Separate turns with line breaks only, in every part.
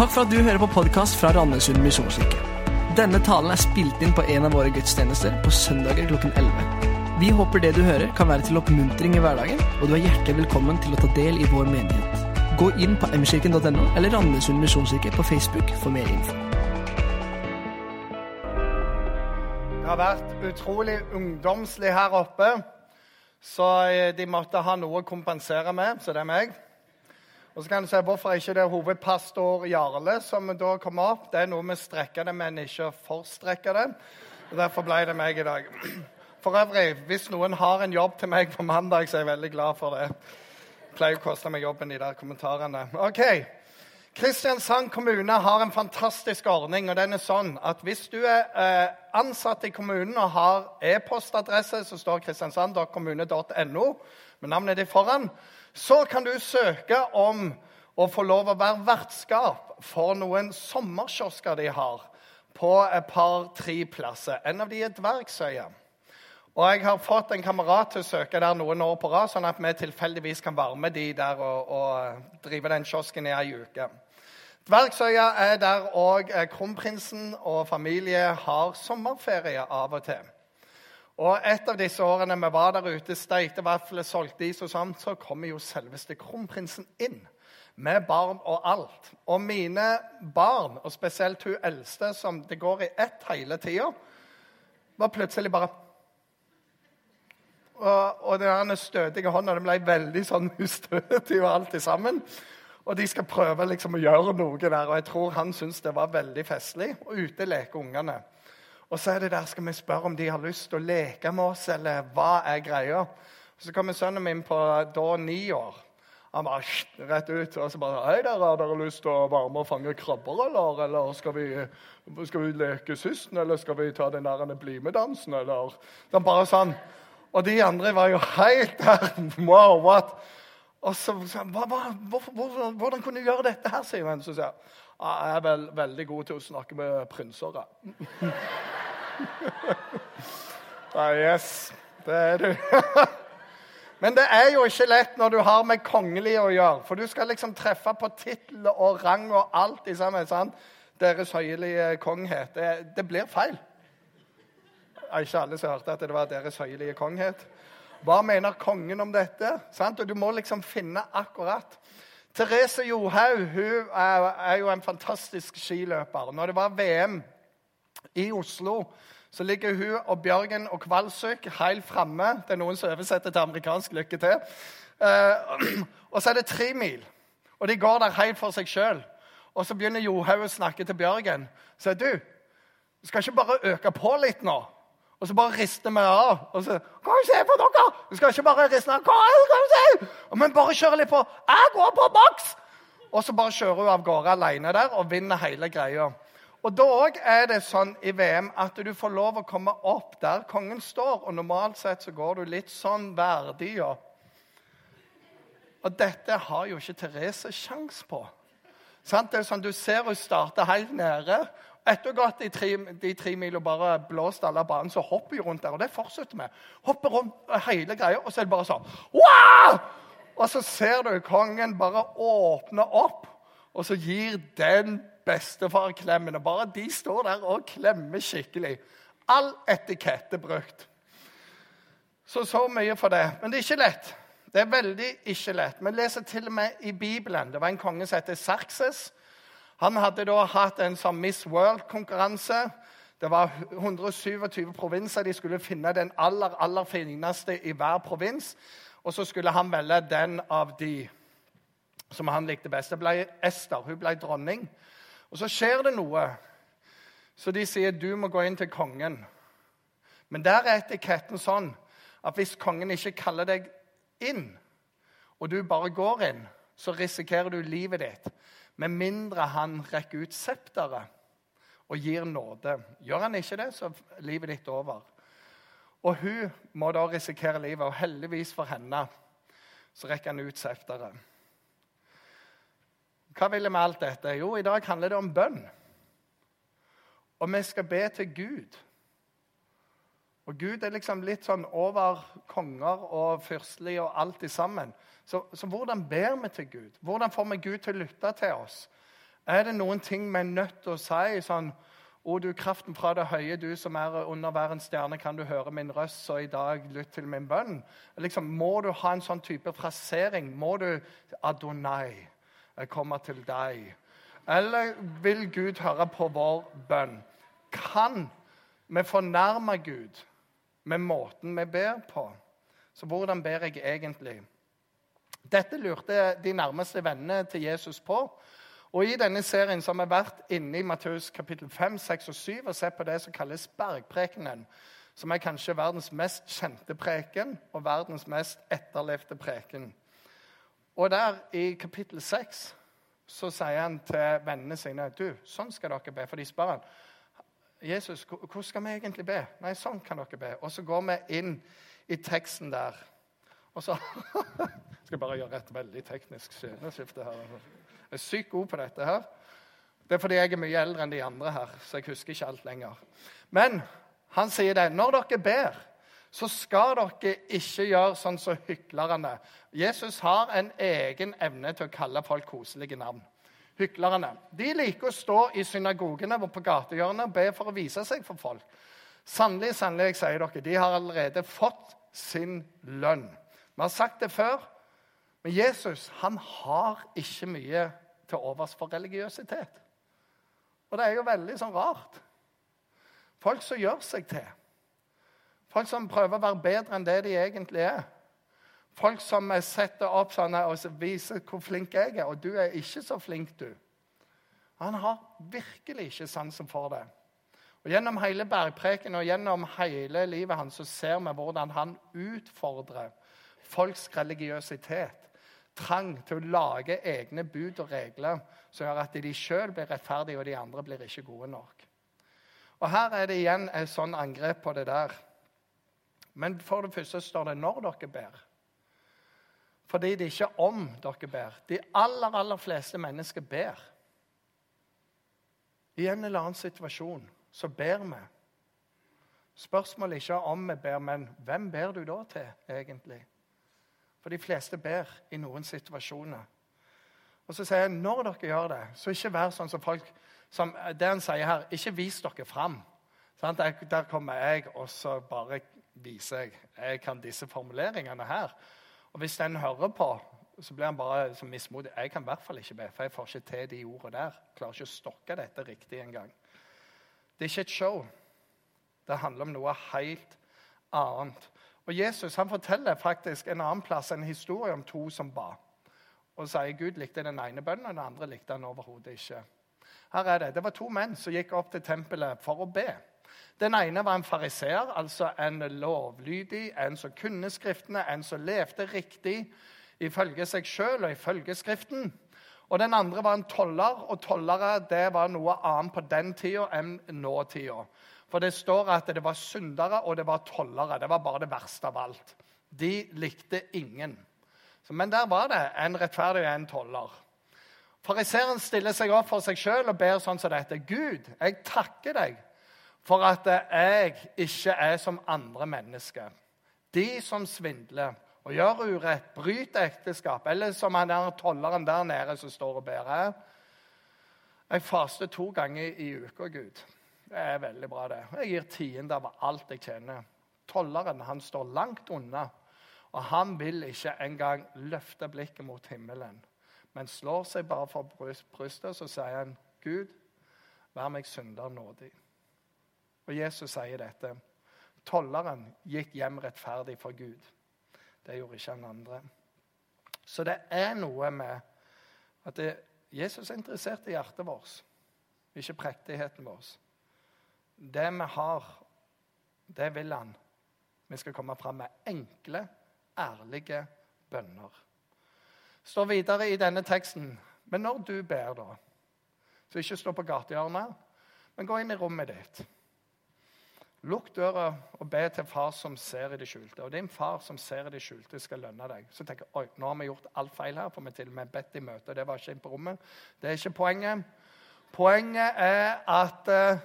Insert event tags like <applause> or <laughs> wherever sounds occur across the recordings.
Takk for at du hører på podkast fra Randesund misjonskirke. Denne talen er spilt inn på en av våre gudstjenester på søndager klokken 11. Vi håper det du hører, kan være til oppmuntring i hverdagen, og du er hjertelig velkommen til å ta del i vår menighet. Gå inn på mkirken.no eller Randesund misjonskirke på Facebook for mer info.
Det har vært utrolig ungdomslig her oppe, så eh, de måtte ha noe å kompensere med, så det er meg. Og så kan du se hvorfor ikke det er hovedpastor Jarle som da kommer opp. Det er noe med strekke det, men ikke forstrekke det. Og Derfor ble det meg i dag. For øvrig, hvis noen har en jobb til meg på mandag, så er jeg veldig glad for det. Det pleier å koste meg jobben, de der kommentarene. Ok. Kristiansand kommune har en fantastisk ordning. og den er sånn at Hvis du er eh, ansatt i kommunen og har e-postadresse, så står kristiansand.kommune.no med navnet ditt foran, så kan du søke om å få lov å være vertskap for noen sommerkiosker de har på et par-tre plasser. En av de er Dvergsøya. Og jeg har fått en kamerat til å søke der noen år på rad, sånn at vi tilfeldigvis kan være med de der og, og drive den kiosken i ei uke. Dvergsøya er der òg kronprinsen og familie har sommerferie av og til. Og Et av disse årene vi var der ute, steikte vafler, solgte is og sånt, så kommer jo selveste kronprinsen inn. Med barn og alt. Og mine barn, og spesielt hun eldste, som det går i ett hele tida, var plutselig bare Og, og den stødige hånda den ble veldig sånn ustødig og alt sammen. Og de skal prøve liksom å gjøre noe der, og jeg tror han syntes det var veldig festlig. Og ute leker ungene. Og så er det der, skal vi spørre om de har lyst til å leke med oss, eller hva er greia? Så kommer sønnen min på da ni år. Han bare rett ut og så bare Hei, dere, har dere lyst til å være med og fange krabber, eller? Eller skal vi, skal vi leke systen, eller skal vi ta den der bli med-dansen, eller? Så bare sånn. Og de andre var jo helt der. Wow, what? Og så sa han, hvordan, kunne du gjøre dette her, han. Så sier jeg jeg er vel, veldig god til å snakke med prinser. <laughs> <laughs> ah, yes, det er du. <laughs> Men det er jo ikke lett når du har med kongelige å gjøre. For du skal liksom treffe på tittel og rang og alt i sammen. sant? Deres høyelige konghet. Det, det blir feil. Er ikke alle som hørte at det var Deres høyelige konghet. Hva mener kongen om dette? Sant? Og Du må liksom finne akkurat. Therese Johaug hun er, er jo en fantastisk skiløper. Når det var VM i Oslo, så ligger hun og Bjørgen og Kvalsøk helt framme. Det er noen som oversetter til amerikansk lykke til. Eh, og så er det tre mil. Og de går der helt for seg sjøl. Og så begynner Johaug å snakke til Bjørgen. Så du, du skal ikke bare øke på litt nå? Og så bare rister vi av. Og så Kan du se på dere? Du skal ikke bare riste av. Kan du se? Men bare kjøre litt på. Jeg går på maks! Og så bare kjører hun av gårde alene der og vinner hele greia. Og Da òg er det sånn i VM at du får lov å komme opp der kongen står. Og normalt sett så går du litt sånn verdig opp. Og dette har jo ikke Therese sjans på. Sant? Det er sånn, Du ser hun starter helt nede, etter gått de tre, de tre mil bare blåst alle banen, så hopper vi rundt der. Og det fortsetter vi. Hopper rundt hele greia, og så er det bare sånn wow! Og så ser du kongen bare åpne opp, og så gir den bestefarklemmen. Og bare de står der og klemmer skikkelig. All etikette brukt. Så så mye for det. Men det er ikke lett. Det er veldig ikke lett. Vi leser til og med i Bibelen. Det var en konge som heter Sarkses han hadde da hatt en sånn Miss World-konkurranse. Det var 127 provinser. De skulle finne den aller, aller fineste i hver provins. Og så skulle han velge den av de som han likte best. Det ble Ester. Hun ble dronning. Og så skjer det noe. Så de sier du må gå inn til kongen. Men der er etiketten sånn at hvis kongen ikke kaller deg inn, og du bare går inn, så risikerer du livet ditt. Med mindre han rekker ut septeret og gir nåde. Gjør han ikke det, så er livet ditt over. Og hun må da risikere livet, og heldigvis for henne så rekker han ut septeret. Hva vil jeg med alt dette? Jo, i dag handler det om bønn. Og vi skal be til Gud. Og Gud er liksom litt sånn over konger og fyrstelig og alt i sammen. Så, så, hvordan ber vi til Gud? Hvordan får vi Gud til å lytte til oss? Er det noen ting vi er nødt til å si sånn O, du kraften fra det høye, du som er under hver en stjerne, kan du høre min røst, så i dag lytt til min bønn. Liksom, må du ha en sånn type frasering? Må du Adonai, jeg kommer til deg. Eller vil Gud høre på vår bønn? Kan vi fornærme Gud med måten vi ber på? Så hvordan ber jeg egentlig? Dette lurte de nærmeste vennene til Jesus på. Og I denne serien som har vært inne i Matteus kapittel 5, 6 og 7 og sett på det som kalles bergprekenen. Som er kanskje verdens mest kjente preken og verdens mest etterlevde preken. Og der i kapittel 6 så sier han til vennene sine du, sånn skal dere be. For de spør han, Jesus, hvordan skal vi egentlig be? Nei, sånn kan dere be. Og så går vi inn i teksten der. Og så <laughs> skal jeg bare gjøre et veldig teknisk sceneskifte her. Jeg er sykt god på dette her. Det er fordi jeg er mye eldre enn de andre her, så jeg husker ikke alt lenger. Men han sier det. Når dere ber, så skal dere ikke gjøre sånn som hyklerne. Jesus har en egen evne til å kalle folk koselige navn. Hyklerne. De liker å stå i synagogene og på gatehjørnet og be for å vise seg for folk. Sannelig, sannelig, jeg sier dere, de har allerede fått sin lønn. Vi har sagt det før. Men Jesus han har ikke mye til overs for religiøsitet. Og det er jo veldig sånn rart. Folk som gjør seg til. Folk som prøver å være bedre enn det de egentlig er. Folk som setter opp sånne og viser hvor flink jeg er, og du er ikke så flink, du. Han har virkelig ikke sansen for det. Og Gjennom hele bergpreken og gjennom hele livet hans så ser vi hvordan han utfordrer folks religiøsitet trang til å lage egne bud og regler som gjør at de sjøl blir rettferdige, og de andre blir ikke gode nok. Og Her er det igjen et sånn angrep på det der. Men for det første står det 'når dere ber'. Fordi det er ikke om dere ber. De aller, aller fleste mennesker ber. I en eller annen situasjon så ber vi. Spørsmålet er ikke om vi ber, men hvem ber du da til, egentlig? For de fleste ber i noen situasjoner. Og så sier jeg når dere gjør det, så ikke vær sånn som folk som Det han sier her, ikke vis dere fram. Der, der, kommer jeg, og så bare viser jeg. Jeg kan disse formuleringene her. Og hvis den hører på, så blir han bare så mismodig. Jeg kan i hvert fall ikke be, for jeg får ikke til de ordene der. Klarer ikke å stokke dette riktig engang. Det er ikke et show. Det handler om noe helt annet. Og Jesus han forteller faktisk en annen plass en historie om to som ba. Og sier Gud likte den ene bønnen, og den andre likte han overhodet ikke. Her er Det Det var to menn som gikk opp til tempelet for å be. Den ene var en fariseer, altså en lovlydig, en som kunne Skriftene, en som levde riktig ifølge seg sjøl og ifølge Skriften. Og den andre var en toller, og tollere det var noe annet på den tida enn nåtida. For det står at det var syndere og det var tollere. Det var bare det verste av alt. De likte ingen. Men der var det en rettferdig og en toller. Fariseeren stiller seg opp for seg sjøl og ber sånn som dette. Gud, jeg takker deg for at jeg ikke er som andre mennesker. De som svindler og gjør urett, bryter ekteskap, eller som han der tolleren der nede som står og ber. Jeg faster to ganger i uka, Gud. Det er veldig bra, det. Jeg gir tiende av alt jeg tjener. Tolleren han står langt unna, og han vil ikke engang løfte blikket mot himmelen, men slår seg bare for brystet, så sier han, 'Gud, vær meg synder nådig'. Og Jesus sier dette. Tolleren gikk hjem rettferdig for Gud. Det gjorde ikke han andre. Så det er noe med at det, Jesus er interessert i hjertet vårt, ikke prektigheten vår. Det vi har, det vil han. Vi skal komme fram med enkle, ærlige bønner. Står videre i denne teksten Men når du ber, da Så ikke stå på gatehjørnet, men gå inn i rommet ditt. Lukk døra og be til far som ser i det skjulte. Og din far som ser i det skjulte, skal lønne deg. Så tenker jeg, oi, nå har vi gjort alt feil her, for vi til og med bedt i møte. Det var ikke inn på rommet. Det er ikke poenget. Poenget er at uh,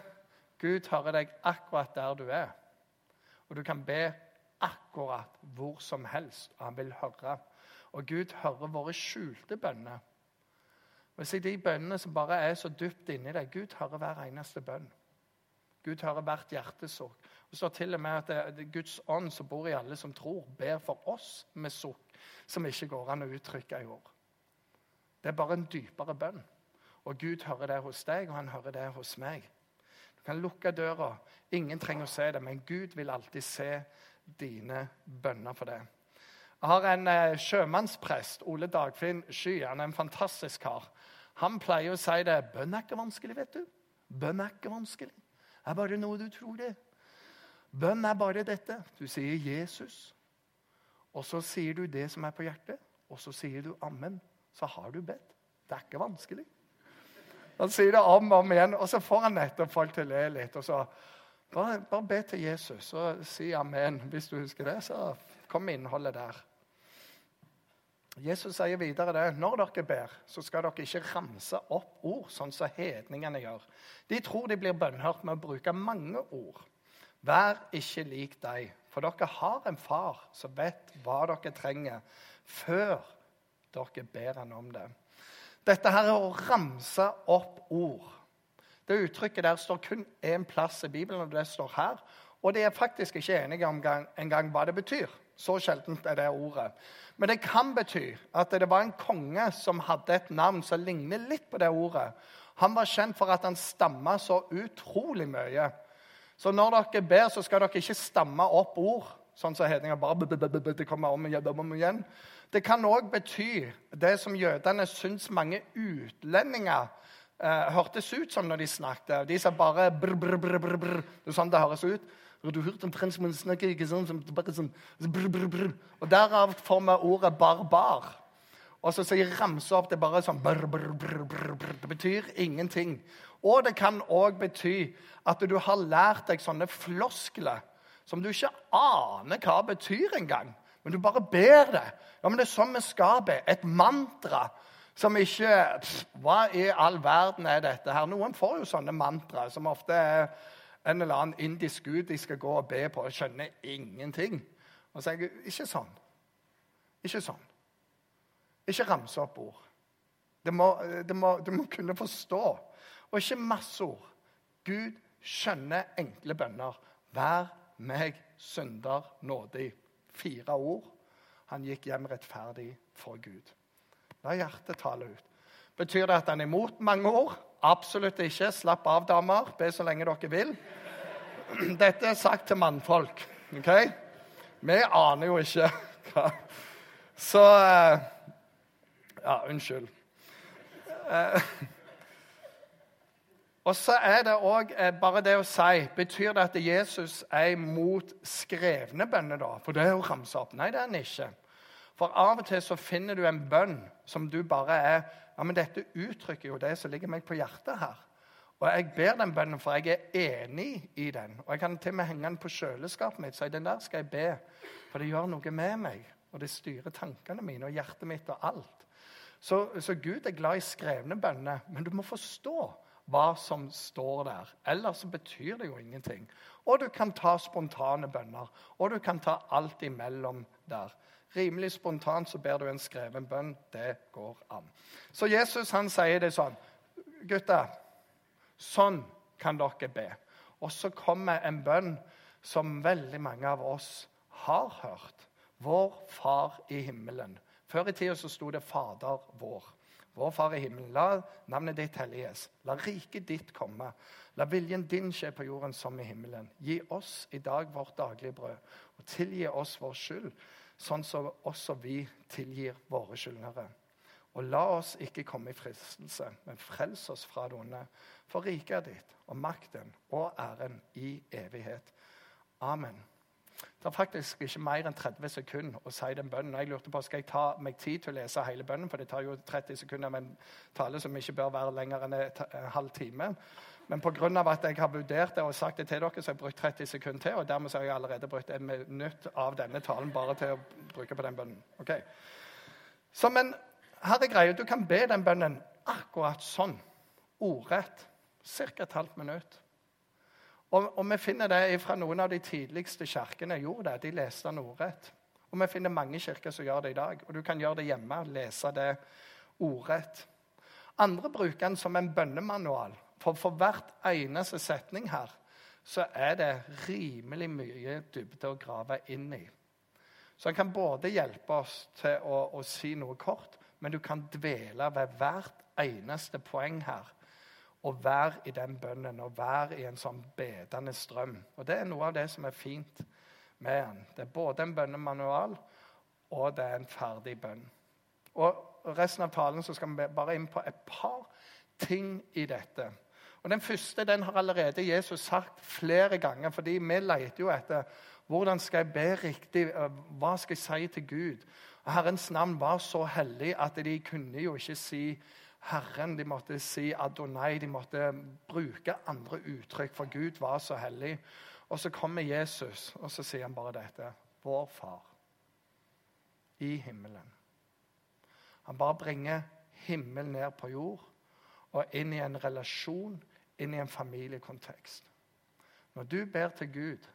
Gud hører deg akkurat der du er. Og du kan be akkurat hvor som helst, og han vil høre. Og Gud hører våre skjulte bønner. Og jeg De bønnene som bare er så dypt inni deg Gud hører hver eneste bønn. Gud hører hvert hjertesukk. Det står til og med at det er Guds ånd som bor i alle som tror, ber for oss med sukk som ikke går an å uttrykke i ord. Det er bare en dypere bønn. Og Gud hører det hos deg, og han hører det hos meg. Du kan lukke døra. Ingen trenger å se det, men Gud vil alltid se dine bønner for det. Jeg har en eh, sjømannsprest, Ole Dagfinn Sky. Han er en fantastisk kar. Han pleier å si det. Bønn er ikke vanskelig, vet du. Bønn er ikke vanskelig. Er bare noe du tror det. Bønn er bare dette. Du sier 'Jesus', og så sier du det som er på hjertet, og så sier du 'Amen'. Så har du bedt. Det er ikke vanskelig. Han sier det om og om igjen, og så får han nettopp folk til å le litt. og så bare, bare be til Jesus og si amen. Hvis du husker det, så kom innholdet der. Jesus sier videre det. Når dere ber, så skal dere ikke ramse opp ord, sånn som hedningene gjør. De tror de blir bønnhørt med å bruke mange ord. Vær ikke lik deg, for dere har en far som vet hva dere trenger, før dere ber han om det. Dette her er å ramse opp ord. Det uttrykket der står kun én plass i Bibelen, og det står her. Og de er faktisk ikke enige om engang hva det betyr. Så sjeldent er det ordet. Men det kan bety at det var en konge som hadde et navn som ligner litt på det ordet. Han var kjent for at han stamma så utrolig mye. Så når dere ber, så skal dere ikke stamme opp ord. Sånn som hedninger bare det kommer om igjen. Det kan òg bety det som jødene syns mange utlendinger eh, hørtes ut som når de snakket. De sa bare brr, brr, brr, brr. Det er sånn det høres ut. Og du hørte omtrent som hun snakker ikke sånn, som bare sånn, brr, brr, brr. Og Derav får vi ordet barbar. Og så sier ramse opp det bare sånn brr, brr, brr, brr. Det betyr ingenting. Og det kan òg bety at du har lært deg sånne floskler som du ikke aner hva betyr engang. Men du bare ber det. Ja, men Det er sånn vi skal be. Et mantra som ikke Hva i all verden er dette her? Noen får jo sånne mantra som ofte er en eller annen indisk gud de skal gå og be på og skjønner ingenting. Og så sier jeg ikke sånn. Ikke sånn. Ikke ramse opp ord. Det må, det må, du må kunne forstå. Og ikke masse ord. Gud skjønner enkle bønner. Vær meg synder nådig. Fire ord. Han gikk hjem rettferdig for Gud. La hjertet tale ut. Betyr det at han er imot mange ord? Absolutt ikke. Slapp av, damer. Be så lenge dere vil. <clears throat> Dette er sagt til mannfolk. ok? Vi aner jo ikke <laughs> hva Så eh, Ja, unnskyld. Eh, <laughs> og så er det òg eh, bare det å si Betyr det at Jesus er imot skrevne bønner, da? For det er jo ramse opp. Nei, det er han ikke. For av og til så finner du en bønn som du bare er ja, men dette uttrykker jo det som ligger meg på hjertet her. Og jeg ber den bønnen, for jeg er enig i den. Og jeg kan til og med henge den på kjøleskapet mitt. Så den der skal jeg be, for det gjør noe med meg. Og det styrer tankene mine og hjertet mitt og alt. Så, så Gud er glad i skrevne bønner, men du må forstå hva som står der. Ellers så betyr det jo ingenting. Og du kan ta spontane bønner, og du kan ta alt imellom der. Rimelig spontant så ber du en skreven bønn. Det går an. Så Jesus han sier det sånn. Gutter, sånn kan dere be. Og så kommer en bønn som veldig mange av oss har hørt. Vår Far i himmelen. Før i tida så sto det Fader vår. Vår Far i himmelen, la navnet ditt helliges. La riket ditt komme. La viljen din skje på jorden som i himmelen. Gi oss i dag vårt daglige brød, og tilgi oss vår skyld sånn som også vi tilgir våre skyldnere. Og la oss ikke komme i fristelse, men frels oss fra det onde. For riket ditt, og makten og æren i evighet. Amen. Det er faktisk ikke mer enn 30 sekunder å si den bønnen. Jeg lurte på, Skal jeg ta meg tid til å lese hele bønnen? For det tar jo 30 sekunder med en tale som ikke bør være lenger enn en halv time. Men pga. at jeg har vurdert det og sagt det til dere, så har jeg brukt 30 sekunder til. Og dermed har jeg allerede brukt en minutt av denne talen bare til å bruke på den bønnen. Okay. Så, men her er greia. Du kan be den bønnen akkurat sånn. Ordrett. Ca. et halvt minutt. Og, og, vi finner det fra noen av de tidligste kirkene gjorde det. De leste den ordrett. Og vi finner mange kirker som gjør det i dag. Og du kan gjøre det hjemme. Lese det ordrett. Andre bruker den som en bønnemanual. For for hvert eneste setning her så er det rimelig mye dybde å grave inn i. Så han kan både hjelpe oss til å, å si noe kort, men du kan dvele ved hvert eneste poeng her. Og være i den bønnen og være i en sånn bedende strøm. Og Det er noe av det som er fint med den. Det er både en bønnemanual og det er en ferdig bønn. Og Resten av talen så skal vi bare inn på et par ting i dette. Og Den første den har allerede Jesus sagt flere ganger, fordi vi leter jo etter hvordan skal jeg be riktig, hva skal jeg si til Gud. Og Herrens navn var så hellig at de kunne jo ikke si Herren. De måtte si Adonai. De måtte bruke andre uttrykk, for Gud var så hellig. Og så kommer Jesus, og så sier han bare dette. Vår Far i himmelen. Han bare bringer himmel ned på jord og inn i en relasjon, inn i en familiekontekst. Når du ber til Gud,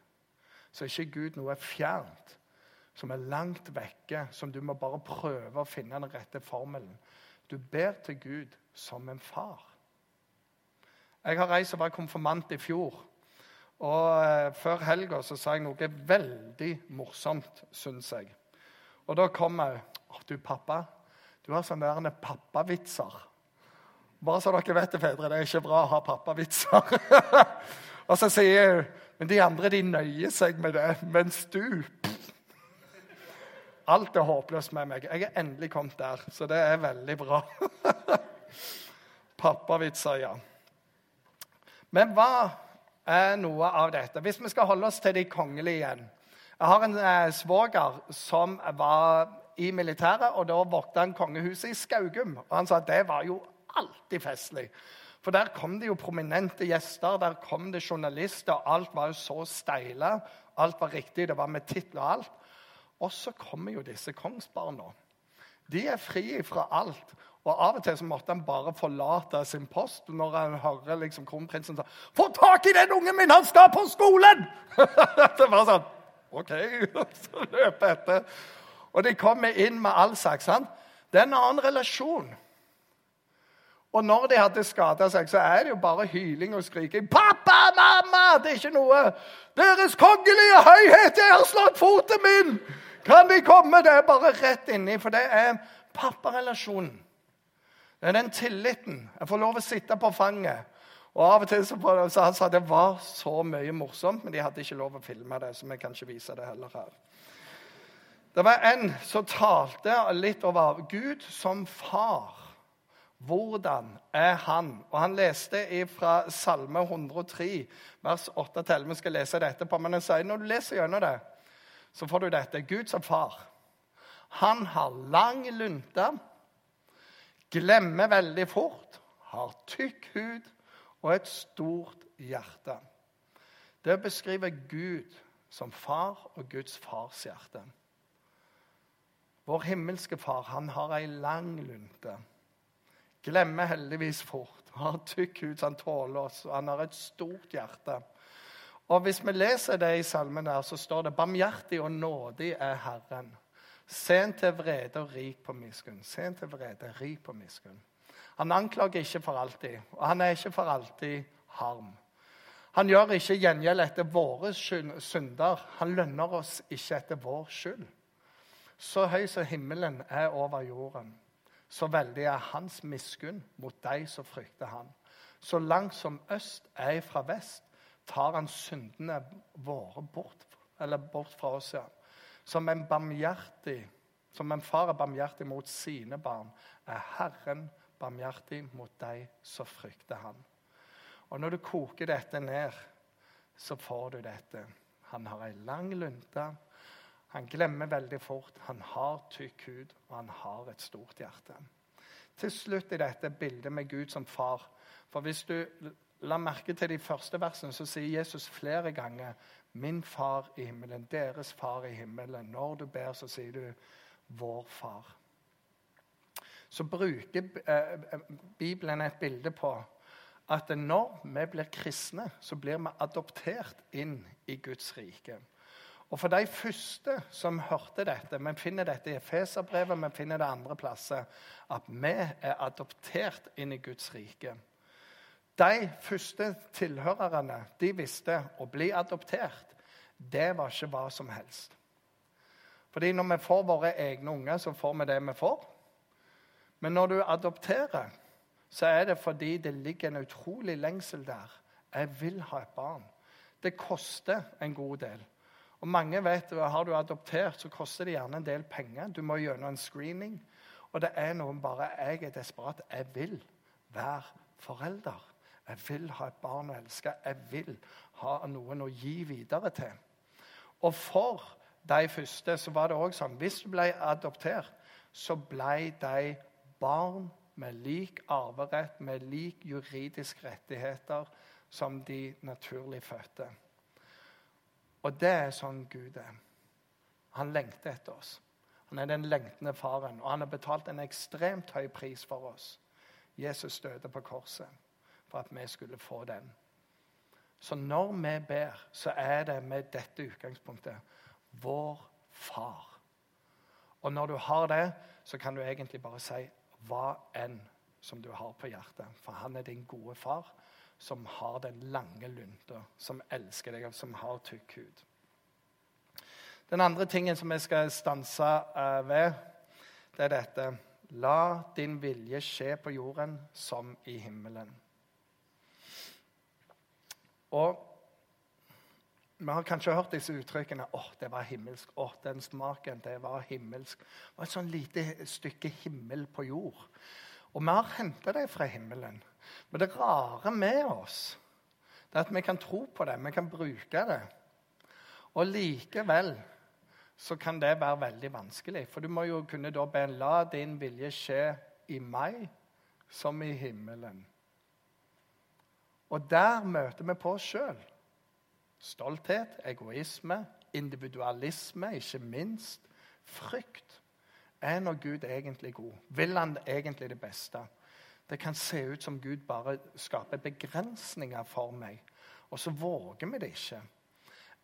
så er ikke Gud noe fjernt, som er langt vekke, som du må bare prøve å finne den rette formelen. Du ber til Gud som en far. Jeg har reist og vært konfirmant i fjor. Og eh, Før helga sa jeg noe veldig morsomt, syns jeg. Og da kom jeg du, pappa, du har sånne pappavitser. Bare så dere vet det, fedre, det er ikke bra å ha pappavitser. <laughs> og så sier hun Men de andre de nøyer seg med det, mens du Alt er håpløst med meg. Jeg er endelig kommet der, så det er veldig bra. <laughs> Pappavitser, ja. Men hva er noe av dette? Hvis vi skal holde oss til de kongelige igjen Jeg har en eh, svoger som var i militæret, og da vokta han kongehuset i Skaugum. Og han sa at det var jo alltid festlig. For der kom det jo prominente gjester, der kom det journalister. og Alt var jo så steile. Alt var riktig, det var med tittel og alt. Og så kommer jo disse kongsbarna. De er fri fra alt. Og Av og til så måtte han bare forlate sin post når han hører liksom kronprinsen sa 'Få tak i den ungen min! Han skal på skolen!' <laughs> det var sånn OK. <laughs> Så løper etter. Og de kommer inn med all slags. Det er en annen relasjon. Og når de hadde skada seg, så er det jo bare hyling og skriking. 'Pappa, mamma!' Det er ikke noe 'Deres kongelige høyhet, jeg har slått foten min!' Kan de komme? Det er bare rett inni, for det er papparelasjonen. Det er den tilliten. Jeg får lov å sitte på fanget. Og av og til så, så han sa det var så mye morsomt, men de hadde ikke lov å filme det. så vi kan ikke vise det heller her. Det var en som talte litt over Gud som far. Hvordan er han? Og Han leste fra Salme 103, vers 8-11. Vi skal lese det etterpå. Men han sier når du leser gjennom det, så får du dette. Gud som far. Han har lang lunte, glemmer veldig fort, har tykk hud og et stort hjerte. Det beskriver Gud som far og Guds fars hjerte. Vår himmelske far han har ei lang lunte. Glemmer heldigvis fort. Han Har tykk hud, han tåler oss. og Han har et stort hjerte. Og Hvis vi leser det i salmen, der, så står det 'Barmhjertig og nådig er Herren'. Sen til vrede og rik på miskunn. Sen til vrede, rik på miskunn. Han anklager ikke for alltid, og han er ikke for alltid harm. Han gjør ikke gjengjeld etter våre synder. Han lønner oss ikke etter vår skyld. Så høy som himmelen er over jorden, så veldig er hans miskunn mot de som frykter han. Så langt som øst er fra vest, tar han syndene våre bort, bort fra oss. Ja. Som en som en far er barmhjertig mot sine barn, er Herren barmhjertig mot de som frykter han. Og når du koker dette ned, så får du dette. Han har ei lang lunte. Han glemmer veldig fort. Han har tykk hud, og han har et stort hjerte. Til slutt i dette bildet med Gud som far. For hvis du la merke til de første versene, så sier Jesus flere ganger 'Min far i himmelen', 'deres far i himmelen'. Når du ber, så sier du 'vår far'. Så bruker eh, Bibelen et bilde på at når vi blir kristne, så blir vi adoptert inn i Guds rike. Og for de første som hørte dette Vi finner dette i Efeserbrevet, vi finner det andre plasser. At vi er adoptert inn i Guds rike. De første tilhørerne de visste å bli adoptert, det var ikke hva som helst. Fordi når vi får våre egne unger, så får vi det vi får. Men når du adopterer, så er det fordi det ligger en utrolig lengsel der. Jeg vil ha et barn. Det koster en god del. Og mange vet Har du adoptert, så koster det gjerne en del penger. Du må gjennom en screening. Og det er noen bare Jeg er desperat. Jeg vil være forelder. Jeg vil ha et barn å elske. Jeg vil ha noen å gi videre til. Og for de første så var det òg sånn hvis du ble adoptert, så ble de barn med lik arverett, med lik juridisk rettigheter som de naturlig fødte. Og det er sånn Gud er. Han lengter etter oss. Han er den lengtende faren, og han har betalt en ekstremt høy pris for oss. Jesus døde på korset for at vi skulle få den. Så når vi ber, så er det med dette utgangspunktet vår far. Og når du har det, så kan du egentlig bare si hva enn som du har på hjertet. For han er din gode far, som har den lange lunta, som elsker deg, som har tykk hud. Den andre tingen som jeg skal stanse uh, ved, det er dette. La din vilje skje på jorden som i himmelen. Og vi har kanskje hørt disse uttrykkene. 'Å, oh, det var himmelsk'. 'Å, oh, den smaken, det var himmelsk'. Det var et sånn lite stykke himmel på jord. Og vi har henta det fra himmelen. Men det rare med oss det er at vi kan tro på det, vi kan bruke det. Og likevel så kan det være veldig vanskelig. For du må jo kunne da be la din vilje skje i meg som i himmelen. Og der møter vi på oss sjøl. Stolthet, egoisme, individualisme, ikke minst. Frykt. Er nå Gud egentlig god? Vil han egentlig det beste? Det kan se ut som Gud bare skaper begrensninger for meg, og så våger vi det ikke.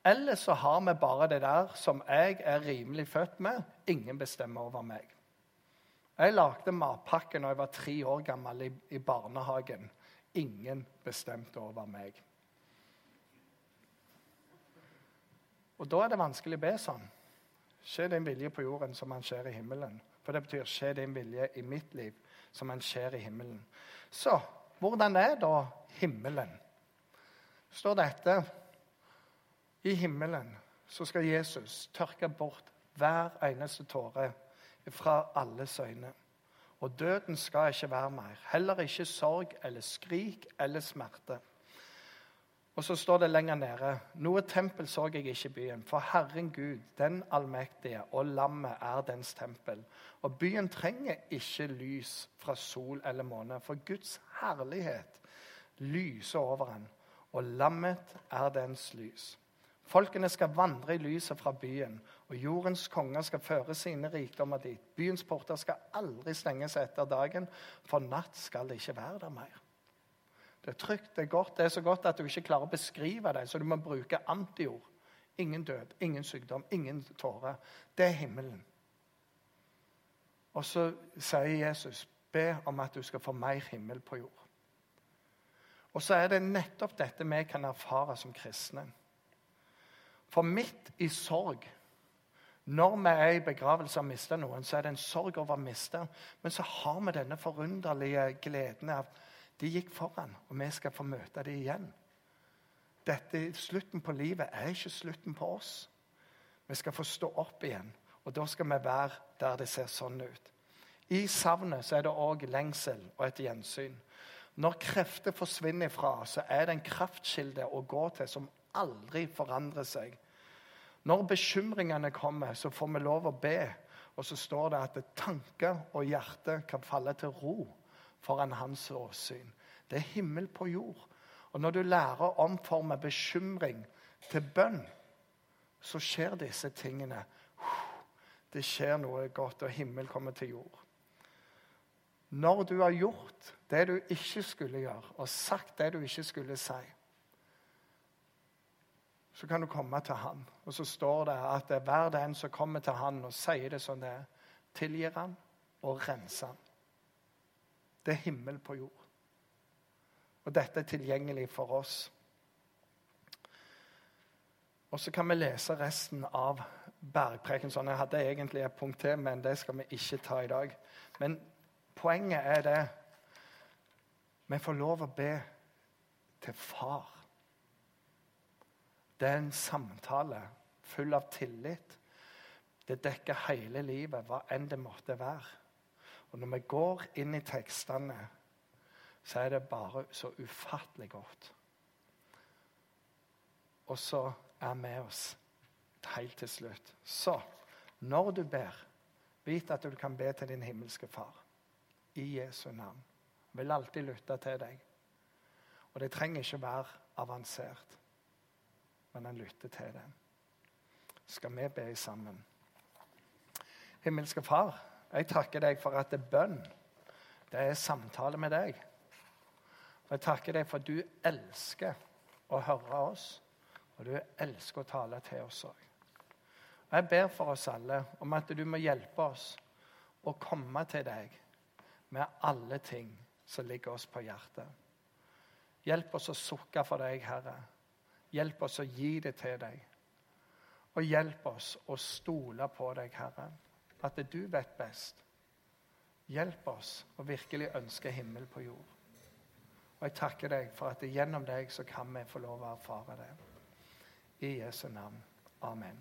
Eller så har vi bare det der som jeg er rimelig født med. Ingen bestemmer over meg. Jeg lagde matpakke når jeg var tre år gammel i, i barnehagen. Ingen bestemte over meg. Og da er det vanskelig å be sånn. Skje din vilje på jorden som han skjer i himmelen. For det betyr skje din vilje i mitt liv som han skjer i himmelen. Så hvordan er da himmelen? står dette I himmelen så skal Jesus tørke bort hver eneste tåre fra alles øyne. Og døden skal ikke være mer. Heller ikke sorg eller skrik eller smerte. Og så står det lenger nede Noe tempel så jeg ikke i byen, for Herren Gud, den allmektige, og lammet er dens tempel. Og byen trenger ikke lys fra sol eller måne, for Guds herlighet lyser over den, og lammet er dens lys. Folkene skal vandre i lyset fra byen, og jordens konger skal føre sine rikdommer dit. Byens porter skal aldri stenges etter dagen, for natt skal det ikke være der mer. Det er trygt, det er godt. Det er så godt at du ikke klarer å beskrive det, så du må bruke antiord. Ingen død, ingen sykdom, ingen tårer. Det er himmelen. Og så sier Jesus, be om at du skal få mer himmel på jord. Og så er det nettopp dette vi kan erfare som kristne. For midt i sorg Når vi er i begravelse og mister noen, så er det en sorg over å miste. Men så har vi denne forunderlige gleden av de gikk foran, og vi skal få møte dem igjen. Dette, slutten på livet er ikke slutten på oss. Vi skal få stå opp igjen, og da skal vi være der det ser sånn ut. I savnet så er det òg lengsel og et gjensyn. Når krefter forsvinner fra, så er det en kraftkilde å gå til som aldri forandrer seg. Når bekymringene kommer, så får vi lov å be. Og så står det at tanker og hjerte kan falle til ro foran hans åsyn. Det er himmel på jord. Og når du lærer å omforme bekymring til bønn, så skjer disse tingene. Det skjer noe godt, og himmel kommer til jord. Når du har gjort det du ikke skulle gjøre, og sagt det du ikke skulle si, så kan du komme til Han. Og så står det at det er hver den som kommer til Han og sier det som det er, tilgir Han og renser Han. Det er himmel på jord. Og dette er tilgjengelig for oss. Og så kan vi lese resten av bergpreken. Sånn, jeg hadde egentlig et punkt til, men det skal vi ikke ta i dag. Men poenget er det Vi får lov å be til far. Det er en samtale full av tillit. Det dekker hele livet, hva enn det måtte være. Og når vi går inn i tekstene, så er det bare så ufattelig godt. Og så er med oss helt til slutt. Så når du ber, vit at du kan be til din himmelske Far i Jesu navn. Han vil alltid lytte til deg. Og det trenger ikke være avansert, men han lytter til det. Skal vi be sammen? Himmelske Far, jeg takker deg for at det er bønn. Det er samtale med deg. Og jeg takker deg for at du elsker å høre oss, og du elsker å tale til oss òg. Jeg ber for oss alle om at du må hjelpe oss å komme til deg med alle ting som ligger oss på hjertet. Hjelp oss å sukke for deg, Herre. Hjelp oss å gi det til deg. Og hjelp oss å stole på deg, Herre. At du vet best. Hjelp oss å virkelig ønske himmel på jord. Og jeg takker deg for at gjennom deg så kan vi få lov å erfare det. I Jesu navn. Amen.